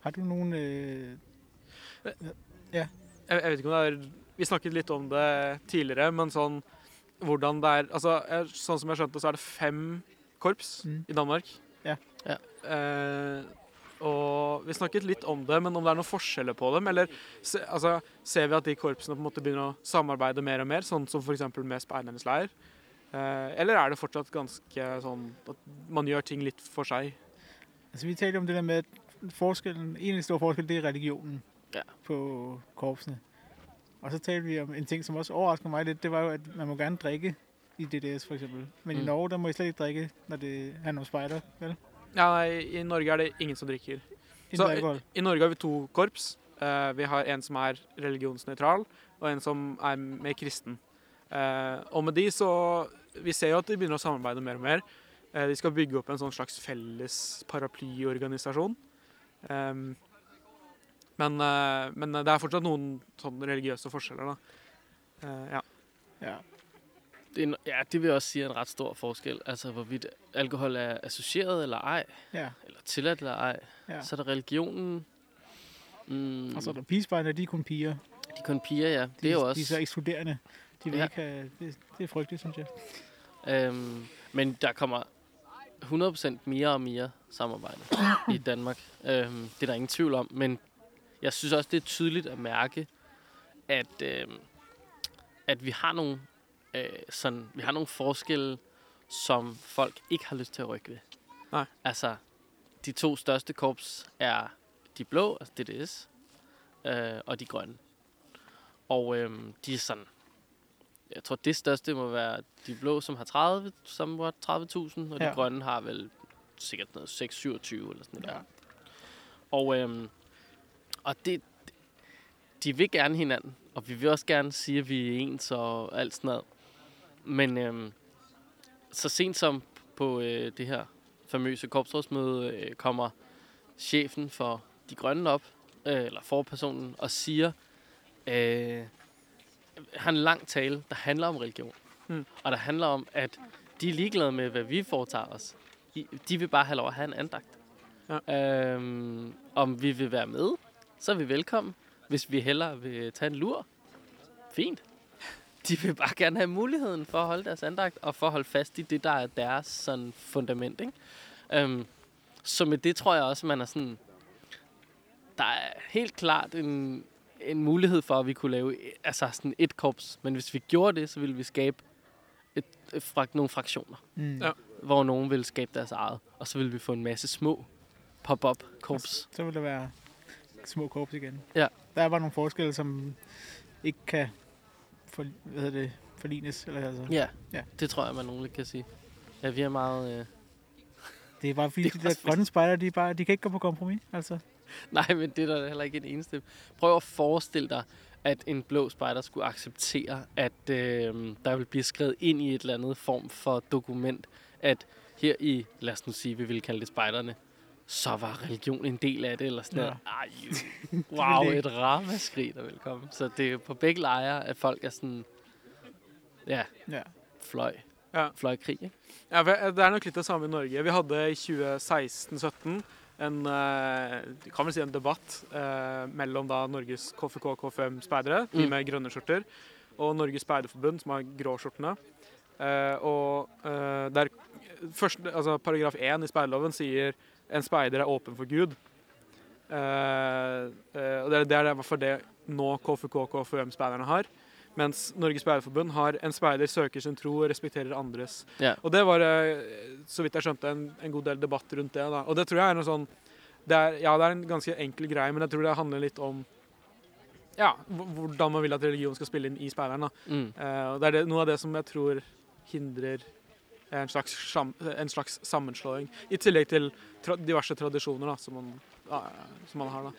har du nogen... Øh, Jeg, jeg vet ikke om det er Vi snakket litt om det tidligere, men sånn hvordan det er Altså, jeg, sånn som jeg skjønte, så er det fem korps Mm. i Danmark. Ja. Eh, og vi snakket litt om det, men om det er noen forskjeller på dem? Eller se, altså, ser vi at de korpsene på en måte begynner å samarbeide mer og mer, sånn som f.eks. med Speidernes leir? Eh, eller er det fortsatt ganske sånn at man gjør ting litt for seg? Altså, vi talte om det der med, at forskellen, en store forskelle, det er religionen Ja. på korpsene. Og så talte vi om en ting, som også overraskede mig lidt, det var jo, at man må gerne drikke i DDS for eksempel. Men mm. i. Norge, der må I slet ikke drikke, når det handler om spejder, vel? Ja, nei, I Norge er det ingen som drikker. Så alkohol. I Norge har vi to korps. Eh, vi har en som er religionsnøytral, og en som er mer kristen. Eh, og med de så Vi ser jo at de begynner å samarbeide mer og mer. Eh, de skal bygge opp en sånn slags felles paraplyorganisasjon. Em, men, men det er fortsatt noen sånn religiøse forskjeller, da. Ja. Ja. Det er, en- ja, det vil jeg også sige er en ret stor forskel. Altså, hvorvidt alkohol er associeret eller ej, ja. eller tilladt eller ej. ja. Så er der religionen. Mm, Og så er der pigespejdere, de er kun piger. de er kun piger, ja. De, Det er jo De er også... så ekskluderende. De vil Ja. ikke have, det, det er frygteligt, synes jeg. Øhm, men der kommer 100% mere og mere samarbejde i Danmark. Øhm, det er der ingen tvivl om, men jeg synes også, det er tydeligt at mærke, at, øhm, at vi har nogle øh, sådan, vi har nogle forskelle, som folk ikke har lyst til at rykke ved. Nej. Altså, de to største korps er de blå, altså DDS, øh, og de grønne. Og øhm, de er sådan, jeg tror, det største må være de blå, som har 30, som var 30.000, og de Ja. grønne har vel sikkert noget 6-27 eller sådan noget. Ja. der. Og, øhm, og det, de vil gerne hinanden, og vi vil også gerne sige, at vi er ens og alt sådan noget. Men øhm, så sent som på øh, det her famøse korpsrådsmøde øh, kommer chefen for de grønne op, øh, eller forpersonen, og siger, øh, har en lang tale, der handler om religion. Mm. Og der handler om, at de er ligeglade med, hvad vi foretager os. De vil bare have lov at have en andagt. Ja. Øhm, om vi vil være med, så er vi velkommen. Hvis vi hellere vil tage en lur, fint. De vil bare gerne have muligheden for at holde deres andagt, og for at holde fast i det, der er deres sådan, fundament. Ikke? Øhm, så med det tror jeg også, man er sådan... Der er helt klart en, en mulighed for, at vi kunne lave altså sådan et korps. Men hvis vi gjorde det, så ville vi skabe et, et, fra, nogle fraktioner, Mm. Ja. hvor nogen ville skabe deres eget. Og så ville vi få en masse små pop-up korps. Så vil der være små korps igen. Ja. Der er bare nogle forskelle, som ikke kan for, hvad hedder det, forlignes. Eller, altså. Ja, Ja. det tror jeg, man nogen kan sige. Ja, vi er meget... Øh... Det er bare fordi, Det de der grønne spejder, de, bare, de kan ikke gå på kompromis. Altså. Nej, men det er der heller ikke en eneste. Prøv at forestille dig, at en blå spejder skulle acceptere, at øh, der vil blive skrevet ind i et eller andet form for dokument, at her i, lad os nu sige, vi vil kalde det spejderne, så var religion en del af det, eller sådan Ja. noget. Ej, wow, det ikke. et ramaskrig, der vil komme. Så det er på begge lejre, at folk er sådan, ja, Ja. fløj. Ja. Fløjkrig, ikke? Ja, Det er nok litt det samme i Norge. Vi hadde i 2016-17 en vi kan vel si en debatt eh, mellom da Norges KFK KFM-speidere, de Mm. med grønne skjorter, og Norges speiderforbund, som har grå skjortene. Eh, og eh, der, først, altså Paragraf 1 i speiderloven sier en speider er åpen for Gud. Eh, eh, og Det er, det er fall det nå KFK KFM-speiderne har. Mens Norges speiderforbund har en speider søker sin tro og respekterer andres. Ja. Og det var, eh, så vidt jeg skjønte, en, en god del debatt rundt det. Da. Og det tror jeg er noe sånn det er, Ja, det er en ganske enkel greie, men jeg tror det handler litt om ja, hvordan man vil at religion skal spille inn i speideren. Mm. Eh, og det er det, noe av det som jeg tror hindrer en slags, sam, en slags sammenslåing. I tillegg til tra diverse tradisjoner da, som, man, ja, som man har. da.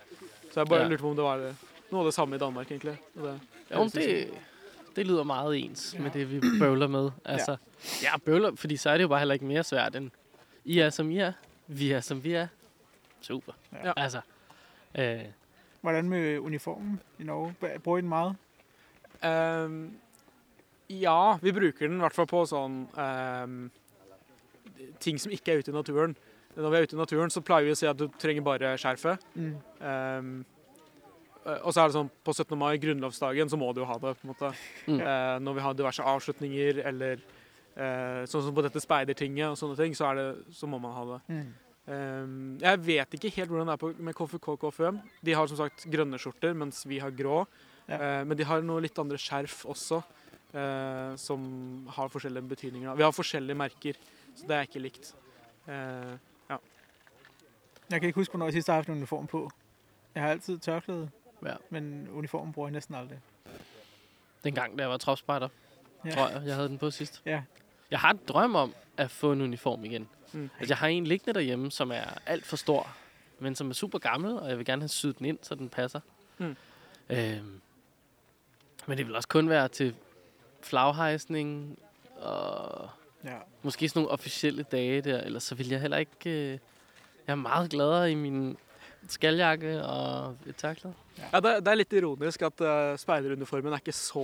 Så jeg bare Ja. lurte på om det var noe av det samme i Danmark, egentlig. Og det, Jo, det, det lyder meget ens med det, vi bøvler med. Altså, ja. ja, bøvler, fordi så er det jo bare heller ikke mere svært end, I er som I er, vi er som vi er. Super. Ja. Altså, øh, Hvordan med uniformen i Norge? Br- Bruger I den meget? Ehm, ja, vi bruker den i hvert fall på sånn ehm, ting som ikke er ute i naturen. Når vi er ute i naturen, så pleier vi å si at du trenger bare skjerfet. Mm. Ehm, eh, og så er det sånn på 17. mai, grunnlovsdagen, så må du jo ha det. på en måte. Mm. Eh, når vi har diverse avslutninger, eller eh, sånn som på dette speidertinget og sånne ting, så, er det, så må man ha det. Mm. Ehm, jeg vet ikke helt hvordan det er på, med KFK og KFUM. De har som sagt grønne skjorter, mens vi har grå. Ja. Eh, men de har noe litt andre skjerf også. Eh, som har forskjellige betydninger. Vi har forskjellige merker, så det er ikke likt. Eh, Jeg kan ikke huske, hvornår jeg sidst har haft en uniform på. Jeg har altid tørklæde, Ja. men uniformen bruger jeg næsten aldrig. Dengang, da jeg var tropspejder, Ja. ja. tror jeg, jeg havde den på sidst. Ja. Jeg har en drøm om at få en uniform igen. Mm. Altså, jeg har en liggende derhjemme, som er alt for stor, men som er super gammel, og jeg vil gerne have syet den ind, så den passer. Mm. Øhm, men det vil også kun være til flaghejsning og Ja. måske sådan nogle officielle dage der, ellers så vil jeg heller ikke... Øh, jeg er meget gladere i min skaljakke og et tørklæde. Ja, det, det er litt ironisk at uh, speideruniformen er ikke så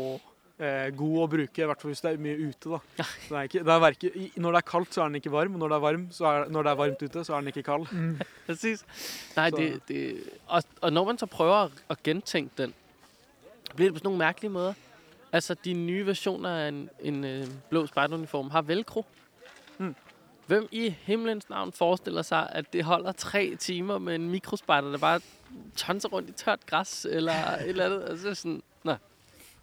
eh, god å bruke, i hvert fall hvis det er mye ute. da. Ja. Den er ikke, det er hverken, i, når det er kaldt, så er den ikke varm, og når det er, varm, så er, når det er varmt ute, så er den ikke kald. Mm. Præcis. Nej, Så- det, det, og, og når man så prøver at, at gentænke den, bliver det på sådan nogle mærkelige måder. Altså, de nye versioner af en, en øh, blå spejderuniform har velcro. Mm. Hvem i himlens navn forestiller sig, at det holder tre timer med en mikrospejder, der bare tonser rundt i tørt græs, eller et eller andet? Altså, sådan, nej,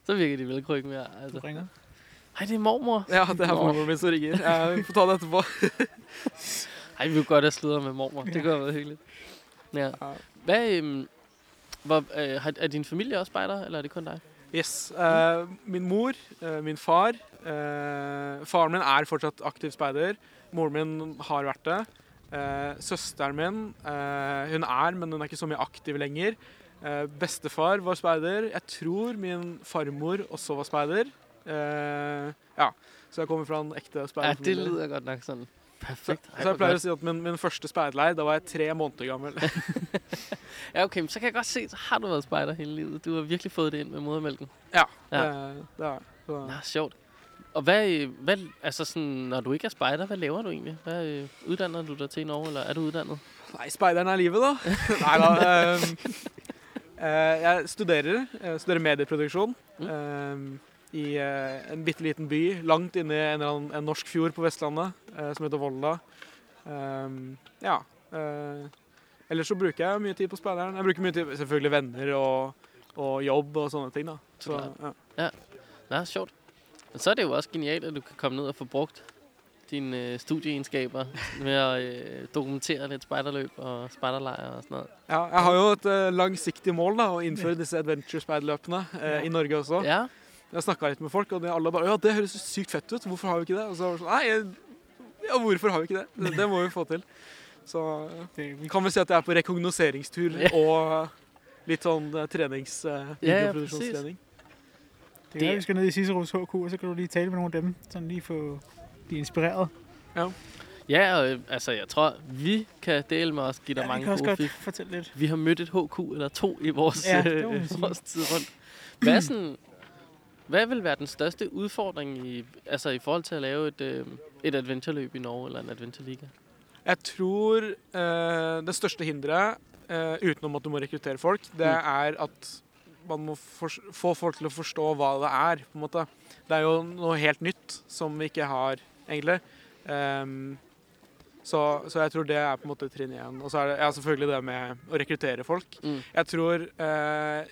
så virker de velcro ikke mere. Du Altså. ringer. Ej, det er mormor. Ja, det er Nå. mormoren min som ringer. Jeg får ta det etterpå. Ej, vi vil godt have sludder med mormor. Det kunne have været hyggeligt. Ja. Hvad, øhm, hvor, øh, har- er din familie også spejder, eller er det kun dig? Yes. Eh, min mor, eh, min far eh, Faren min er fortsatt aktiv speider. Moren min har vært det. Søsteren min hun er, men hun er ikke så mye aktiv lenger. Bestefar var speider. Jeg tror min farmor også var speider. Ja, Så jeg kommer fra en ekte Ja, det speiderfamilie. lyder godt nok sådan perfekt. så jeg pleier å si at min, min første speiderleir, da var jeg tre måneder gammel. Ja, okay, men så kan jeg godt se, så har du været spejder hele livet. Du har virkelig fået det ind med modermælken. ja, Ja. Det, er så. Nå, sjovt. Og hvad, øh, hvad, altså sådan, når du ikke er spejder, hvad laver du egentlig? Hvad øh, uddanner du dig til i Norge, eller er du uddannet? Nei, speideren er livet, da. Nei da. ehm, eh, jeg studerer. Jeg studerer medieproduksjon Mm. ehm, i eh, en bitte liten by langt inne i en, eller annen, en norsk fjord på Vestlandet eh, som heter Volda. Ehm, ja. eh, ellers så bruker jeg mye tid på speideren. Jeg bruker mye tid selvfølgelig venner og, og jobb og sånne ting. da. Så, ja. Nå, sjovt. Og så er det jo også genialt, at du kan komme ned og få brugt dine øh, studieegenskaber med at øh, dokumentere lidt spejderløb og spejderlejre og sådan noget. ja, jeg har jo et eh, langsiktig mål da, å innføre disse adventure-speiderløpene eh, i Norge også. Ja, Jeg snakka litt med folk, og de alle bare Ja, det høres sykt fett ut. Hvorfor har vi ikke det? Og så var det sånn Nei, jeg- ja, hvorfor har vi ikke det? Det, det må vi få til. Så vi, kan vel si at jeg er på rekognoseringstur Ja. og litt sånn eh, trenings... eh, Ja, ja, videoproduksjonstrening. det, Det- er, vi skal ned i Ciceros HQ, og så kan du lige tale med nogle af dem, sådan lige få blive inspireret. ja og, øh, altså jeg tror, vi kan dele med os, give dig Ja, vi mange kan gode godt fortælle lidt. Vi har mødt et HQ eller to i vores, Ja, ja, øh, vores tid rundt. Hvad, er sådan, hvad vil være den største udfordring i, altså i forhold til at lave et, øh, et adventureløb i Norge, eller en adventureliga? Jeg tror eh, det største hinderet, eh, utenom at du må rekruttere folk, det Mm. er at man må fors- få folk til å forstå hva det er. på en måte. Det er jo noe helt nytt som vi ikke har, egentlig. Ehm, så, så jeg tror det er på en måte trinn én. Og så er det ja, selvfølgelig det med å rekruttere folk. Mm. Jeg tror eh,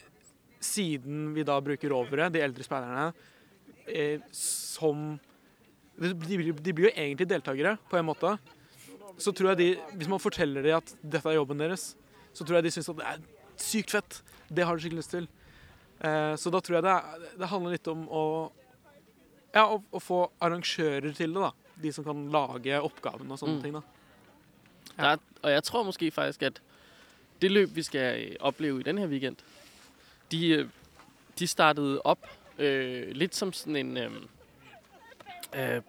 siden vi da bruker rovere, de eldre speiderne, eh, som de, de, blir- jo egentlig deltakere, på en måte. Så tror jeg de, Hvis man forteller dem at dette er jobben deres, så tror jeg de syns at det er sykt fett. Det har de skikkelig lyst til. Eh, så da tror jeg det, er, det handler litt om å ja, å, å få arrangører til det. da. De som kan lage oppgavene og sånne Mm. ting. da. Der er, og jeg tror måske faktisk, at det løb, vi skal opleve i den her weekend, de, øh, de startede op øh, lidt som sådan en øh, øh, ja,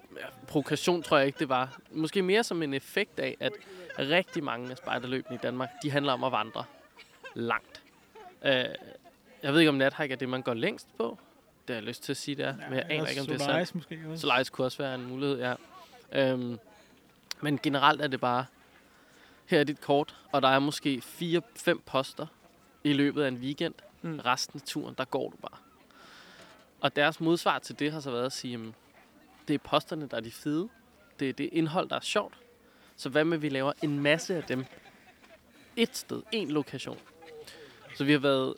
provokation, tror jeg ikke, det var. Måske mere som en effekt af, at rigtig mange af spejderløbene i Danmark, de handler om at vandre langt. Øh, jeg ved ikke, om nathike er det, man går længst på. Det har jeg lyst til at sige, det er. men jeg aner ikke, om det er sandt. Måske også. Solaris kunne også være en mulighed, ja. Øhm, men generelt er det bare, her er dit kort, og der er måske 4-5 poster i løbet af en weekend. Mm. Resten af turen, der går du bare. Og deres modsvar til det har så været at sige, jamen, det er posterne, der er de fede. Det er det indhold, der er sjovt. Så hvad med, at vi laver en masse af dem et sted, en lokation. Så vi har været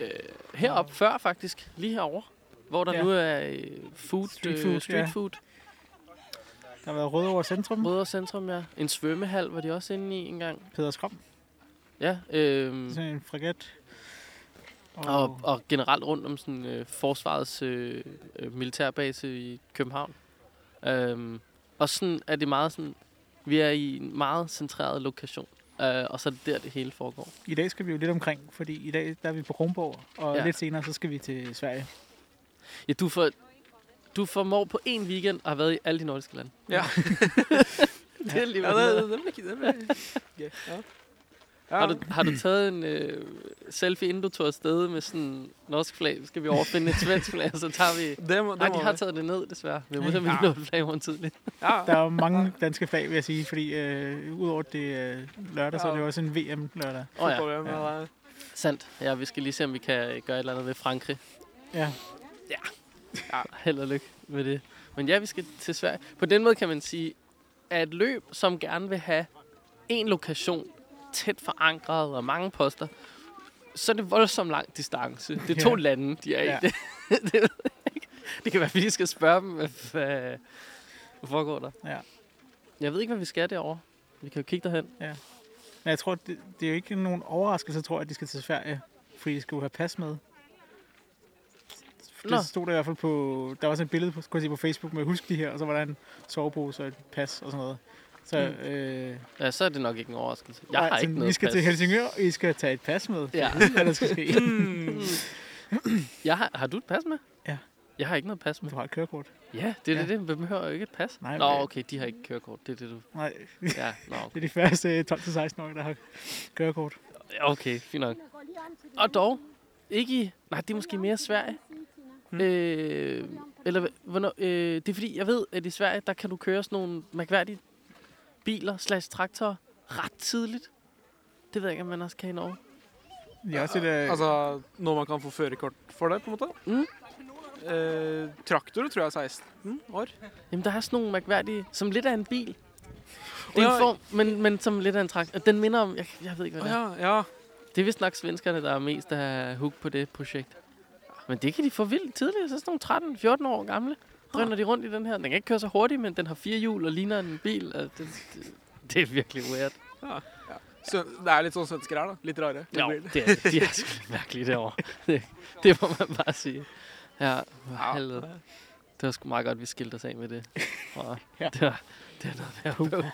øh, heroppe før faktisk, lige herovre, hvor der Ja. nu er øh, food, Street øh, food, street ja. food. Der har været Rødovre Centrum, Rødovre Centrum, ja. En svømmehal var de også inde i engang. Peder Skram, Ja, øhm, sådan en fregat. Og, og generelt rundt om sådan øh, forsvarets øh, øh, militærbase i København. Øhm, og sådan er det meget sådan, vi er i en meget centreret lokation. Øh, og så er det der, det hele foregår. I dag skal vi jo lidt omkring, fordi i dag der er vi på Kronborg, og Ja. lidt senere så skal vi til Sverige. Ja, du får, du formår på en weekend at have været i alle de nordiske lande. Ja. det er alligevel Ja, det, det ikke det. Bliver... Okay. Ja. Ja. Har du, har du taget en øh, selfie, inden du tog afsted med sådan en norsk flag? Så skal vi overfinde et svensk flag, så tager vi... Det må, det Nej, de har vi. taget det ned, desværre. Vi må Ja. simpelthen Ja. nå et flag rundt tidligt. Ja. Der er jo mange danske flag, vil jeg sige, fordi øh, udover det er lørdag, så er det jo også en VM-lørdag. Åh oh, ja, Ja. ja. sandt. Ja, vi skal lige se, om vi kan gøre et eller andet ved Frankrig. Ja. Held og lykke med det. Men ja, vi skal til Sverige. På den måde kan man sige, at et løb, som gerne vil have en lokation tæt forankret og mange poster, så er det voldsomt lang distance. Det er to Ja. lande, de er Ja. i. Det, det, ikke. det kan være, at vi skal spørge dem, hvad, hvad, foregår der. Ja. Jeg ved ikke, hvad vi skal derovre. Vi kan jo kigge derhen. Men jeg tror, det, det er jo ikke nogen overraskelse, tror jeg, at de skal til Sverige, fordi de skal jo have pas med. Nå. Det stod der i hvert fald på, der var sådan et billede på, kunne jeg se på Facebook med, husk de her, og så var der en sovepose og et pas og sådan noget. Så, Mm. øh, Ja, så er det nok ikke en overraskelse. Jeg nej, har ikke noget Vi skal pas. til Helsingør, og I skal tage et pas med. Ja. Hvad der skal ske. Mm. Jeg har, har du et pas med? Ja. Jeg har ikke noget pas med. Du har et kørekort. Ja, det er Ja. det. det. Hvem har jo ikke et pas? Nej, Nå, okay, de har ikke kørekort. Det er det, du... Nej, Ja, nå, okay. det er de første 12-16-årige, der har kørekort. Okay, fint nok. Og dog, ikke i... Nej, det er måske mere Sverige. Hmm. Øh, eller hvornår, øh, det er fordi, jeg ved, at i Sverige, der kan du køre sådan nogle mærkværdige biler slash traktorer ret tidligt. Det ved jeg ikke, om man også kan i Norge. Det er også et, øh, Altså, når man kan få førerkort for det, på en måte. Mm. Eh, traktor tror jeg er 16 år. Jamen, der er sådan nogle mærkværdige, som lidt af en bil. Det er en form, men, men som lidt af en traktor. Den minder om... Jeg, jeg ved ikke, hvad det er. Ja, ja. Det er vist nok svenskerne, der er mest af hook på det projekt. Men det kan de få vildt tidligt. Så er sådan nogle 13-14 år gamle. Drøner de rundt i den her. Den kan ikke køre så hurtigt, men den har fire hjul og ligner en bil. Og det, det, det er virkelig weird. Så det er litt sånn svenske her, da. Litt rare. Jo, det er, de er lidt mærkelige derovre. Det, det må man bare sige. Ja, Ja. helvede. Det var sgu meget godt, vi skilte os af med det. Og Ja. det, var, det er noget værre bøvl.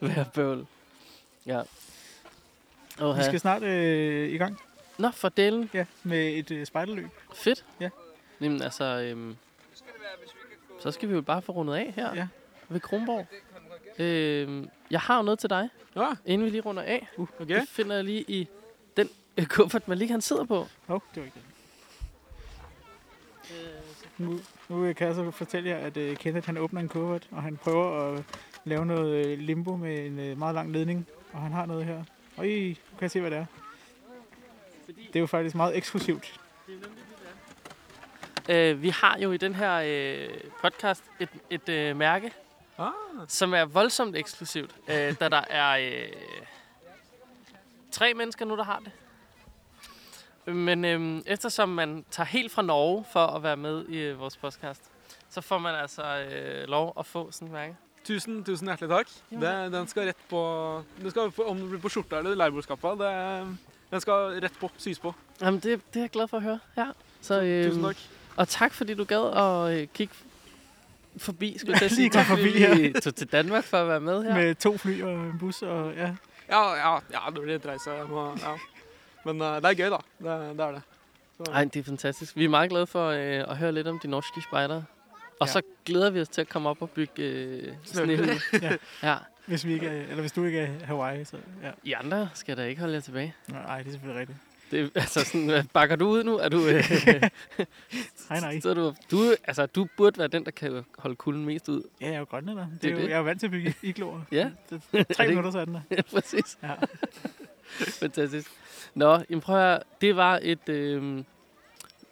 Værre bøvl. Ja. Oha. vi skal snart øh, i gang Nå, for delen. ja, med et øh, spejderløb. Fedt. Ja. Jamen altså, øhm, så skal vi jo bare få rundet af her Ja. ved Kronborg. Øhm, jeg har jo noget til dig, Ja, inden vi lige runder af. ok. Det finder jeg lige i den øh, kuffert, man lige han sidder på. Åh, oh, det var ikke det. Nu, nu kan jeg så fortælle jer, at uh, Kenneth han åbner en kuffert, og han prøver at lave noget øh, limbo med en uh, meget lang ledning. Og han har noget her. Øj, nu kan se, hvad det er. Det er jo faktisk meget eksklusivt. Øh, vi har jo i den her øh, podcast et, et øh, mærke, Ah, som er voldsomt eksklusivt, øh, da der er øh, tre mennesker nu, der har det. Men øh, eftersom man tager helt fra Norge for at være med i øh, vores podcast, så får man altså øh, lov at få sådan et mærke. tusen, tusen hjertelig takk. Det, den skal rett på, det skal, på Om det blir på skjorta eller leirbordskappa, det, den skal rett på. Sys på. Jamen, det, det er jeg glad for at høre. Ja. Så, øh, Tusen takk. Og tak, fordi du gad at øh, kigge forbi, skulle jeg sige. Tak, forbi vi tog til Danmark for at være med her. Ja. Med to fly og en bus, og ja. Ja, ja, ja, det blir et reise. Jeg må, ja. Men eh, det er gøy, da. Det, det er det. Så, Ej, det er fantastisk. Vi er meget glade for øh, at høre lidt om de norske spejdere. Og Ja. så glæder vi os til at komme op og bygge øh, snehule. Ja. ja. Hvis, vi ikke er, eller hvis du ikke er Hawaii, så ja. I andre skal da ikke holde jer tilbage. Nej, det er selvfølgelig rigtigt. Det, altså sådan, bakker du ud nu? Er du, øh, Nej, nej. så du, du, altså, du burde være den, der kan holde kulden mest ud. Ja, jeg er jo grønlænder. Det Det er jo, det. jeg er jo vant til at bygge igloer. Ja. Det, Er tre det- minutter, så er den der. Ja, præcis. Ja. Fantastisk. Nå, jamen prøv at høre. Det var et øh,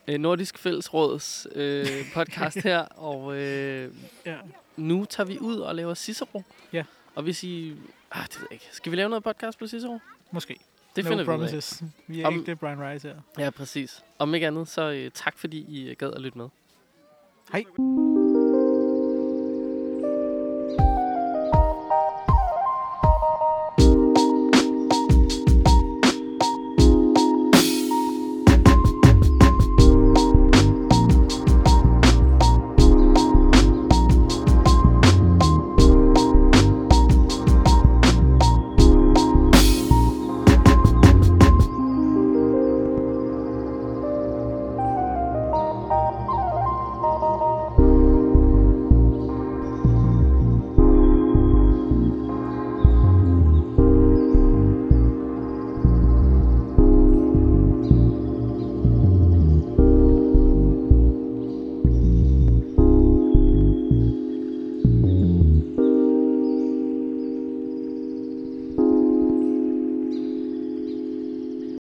øh, Nordisk Fællesråds øh, podcast her, og øh, ja. nu tager vi ud og laver Cicero. Ja. Og hvis I... Ah, det ved jeg ikke. Skal vi lave noget podcast på Cicero? Måske. Det no finder vi ud af. promises. Vi er Om- ikke det Brian Rice her. Ja, præcis. Om ikke andet, så øh, tak fordi I øh, gad at lytte med. Hej.